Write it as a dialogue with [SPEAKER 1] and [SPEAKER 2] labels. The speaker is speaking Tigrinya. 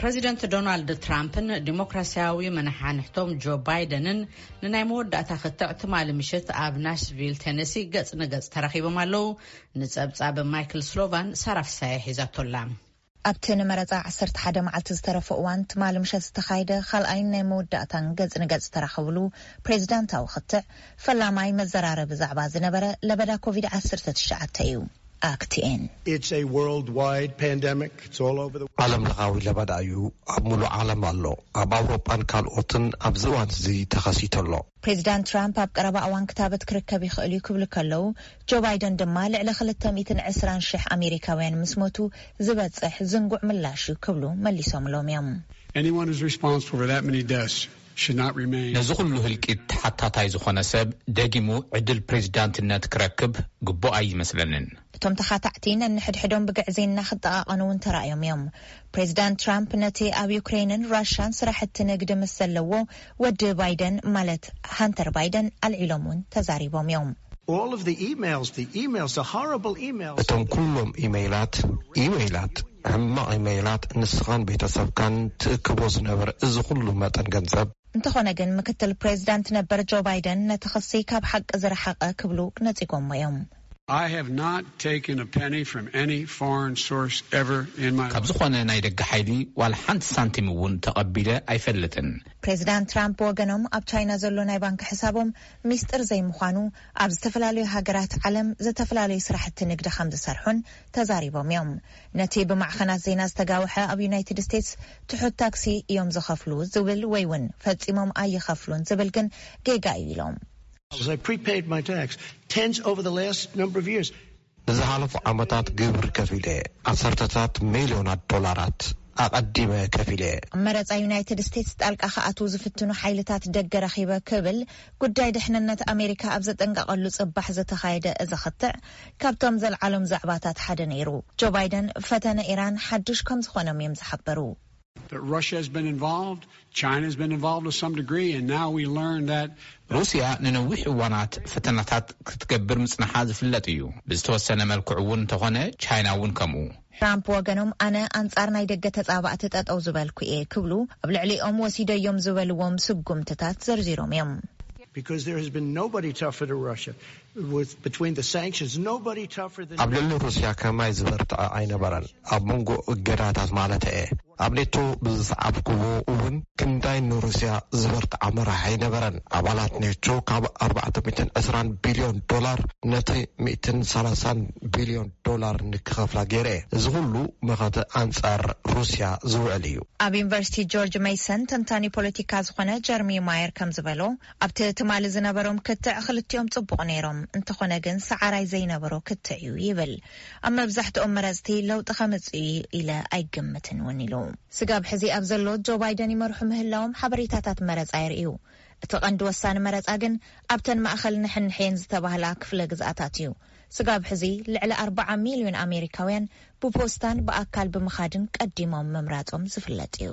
[SPEAKER 1] ፕረዚደንት ዶናልድ ትራምፕን ዲሞክራስያዊ መነሓንሕቶም ጆ ባይደንን ንናይ መወዳእታ ክትዕ ትማሊ ምሽት ኣብ ናሽቪል ቴነሲ ገጽ ንገጽ ተራኺቦም ኣለዉ። ንጸብጻብ ማይክል ስሎቫን ሳራ ፍሳየ ሒዛቶላ።
[SPEAKER 2] ኣብቲ ንመረጻ ዓሰርተ ሓደ መዓልቲ ዝተረፎ እዋን ትማሊ ምሸት ዝተኻየደ ካልኣይን ናይ መወዳእታን ገጽ ንገጽ ዝተራኸብሉ ፕሬዚዳንታዊ ክትዕ፣ ፈላማይ መዘራረቢ ዛዕባ ዝነበረ ለበዳ ኮቪድ ዓሰርተ ትሽዓተ እዩ። ኣክትኤን።
[SPEAKER 3] ዓለም ለኻዊ ለበዳ እዩ፣ ኣብ ምሉእ ዓለም ኣሎ፣ ኣብ ኣውሮጳን ካልኦትን ኣብዚ እዋን እዚ ተኸሲቱ ኣሎ።
[SPEAKER 2] ፕሬዚዳንት ትራምፕ ኣብ ቀረባ እዋን ክታበት ክርከብ ይኽእል እዩ ክብሉ ከለው ጆ ባይደን ድማ ልዕሊ ክልተ ሚእትን ዕስራን ሽሕ ኣሜሪካውያን ምስ ሞቱ ዝበፅሕ ዝንጉዕ ምላሽ እዩ ክብሉ መሊሶምሎም እዮም።
[SPEAKER 4] ነዚ ኩሉ ህልቂት ተሓታታይ ዝኾነ ሰብ ደጊሙ ዕድል ፕሬዚዳንትነት ክረክብ ግቡእ ኣይመስለንን።
[SPEAKER 2] እቶም ተኻታዕቲ ነንሕድሕዶም ብግዕዝይና ክጠቓቐኑ እውን ተራእዮም እዮም። ፕሬዚዳንት ትራምፕ ነቲ ኣብ ዩክሬይንን ራሻን ስራሕቲ ንግዲ ምስ ዘለዎ ወዲ ባይደን ማለት ሃንተር ባይደን ኣልዒሎም እውን ተዛሪቦም እዮም።
[SPEAKER 3] እቶም ኩሎም ኢመይላት፣ ኢመይላት፣ ሕማቕ ኢመይላት፣ ንስኻን ቤተሰብካን ትእክቦ ዝነበረ እዚ ኹሉ መጠን ገንዘብ።
[SPEAKER 2] እንተኾነ ግን ምክትል ፕሬዚዳንት ነበር ጆ ባይደን ነቲ ክሲ ካብ ሓቂ ዝረሓቐ ክብሉ ነፂጎሞ እዮም።
[SPEAKER 4] ካብ ዝኾነ ናይ ደገ ሓይሊ ዋላ ሓንቲ ሳንቲም እውን ተቐቢለ ኣይፈልጥን።
[SPEAKER 2] ፕሬዚዳንት ትራምፕ ብወገኖም ኣብ ቻይና ዘሎ ናይ ባንኪ ሕሳቦም ሚስጥር ዘይምዃኑ ኣብ ዝተፈላለዩ ሃገራት ዓለም ዝተፈላለዩ ስራሕቲ ንግዲ ከምዝሰርሑን ተዛሪቦም እዮም። ነቲ ብማዕኸናት ዜና ዝተጋወሐ ኣብ ዩናይትድ ስቴትስ ትሑት ታክሲ እዮም ዝኸፍሉ ዝብል ወይ እውን ፈፂሞም ኣይኸፍሉን ዝብል ግን ጌጋ እዩ ኢሎም።
[SPEAKER 3] ንዝሓለፉ ዓመታት ግብሪ ከፊለ ዓሰርተታት ሚልዮናት ዶላራት ኣቐዲመ ከፊለ። ኣብ
[SPEAKER 2] መረጻ ዩናይትድ ስቴትስ ጣልቃ ክኣትዉ ዝፍትኑ ሓይልታት ደገ ረኺበ ክብል ጉዳይ ድሕንነት ኣሜሪካ ኣብ ዘጠንቀቐሉ ጽባሕ ዝተኻየደ እዚ ክትዕ ካብቶም ዘልዓሎም ዛዕባታት ሓደ ነይሩ። ጆ ባይደን ፈተነ ኢራን ሓዱሽ ከም ዝኾኖም እዮም ዝሓበሩ።
[SPEAKER 4] ሩስያ ንነዊሕ እዋናት ፈተናታት ክትገብር ምጽናሓ ዝፍለጥ እዩ፣ ብዝተወሰነ መልክዑ'ውን እንተኾነ ቻይና'ውን ከምኡ።
[SPEAKER 2] ትራምፕ ወገኖም ኣነ ኣንጻር ናይ ደገ ተጻባእቲ ጠጠው ዝበልኩ እየ ክብሉ ኣብ ልዕሊኦም ወሲደዮም ዝበልዎም ስጉምትታት ዘርዚሮም እዮም።
[SPEAKER 3] ኣብ ልዕሊ ሩስያ ከማይ ዝበርትዐ ኣይነበረን፣ ኣብ መንጎ እገዳታት ማለተይ'የ። ኣብ ኔቶ ብዝሰዓብኩዎ እውን ክንዳይ ንሩስያ ዝበርትዓ መራሒ ኣይነበረን። ኣባላት ኔቶ ካብ ኣርባዕተ ሚእትን ዕስራን ቢልዮን ዶላር ነቲ ሚእትን ሰላሳን ቢልዮን ዶላር ንክኸፍላ ገይረ'የ። እዚ ኩሉ መኸተ ኣንጻር ሩስያ ዝውዕል እዩ።
[SPEAKER 2] ኣብ ዩኒቨርሲቲ ጆርጅ መይሰን ተንታኒ ፖለቲካ ዝኾነ ጀርሚ ማየር ከምዝበሎ፣ ኣብቲ ትማሊ ዝነበሮም ክትዕ ክልቲኦም ፅቡቕ ነይሮም፣ እንተኾነ ግን ሰዓራይ ዘይነበሮ ክትዕ ዩ ይብል። ኣብ መብዛሕትኦም መረፅቲ ለውጢ ከምፅኡ ዩ ኢለ ኣይግምትን ውን ኢሉ። ስጋብ ሕዚ ኣብ ዘሎ ጆ ባይደን ይመርሑ ምህላዎም ሓበሬታታት መረፃ የርእዩ። እቲ ቐንዲ ወሳኒ መረፃ ግን ኣብተን ማእኸል ንሕንሕየን ዝተባህላ ክፍለ ግዝኣታት ዩ። ስጋብ ሕዚ ልዕሊ ኣርባዓ ሚልዮን ኣሜሪካውያን ብፖስታን ብኣካል ብምኻድን ቀዲሞም ምምራፆም ዝፍለጥ ዩ።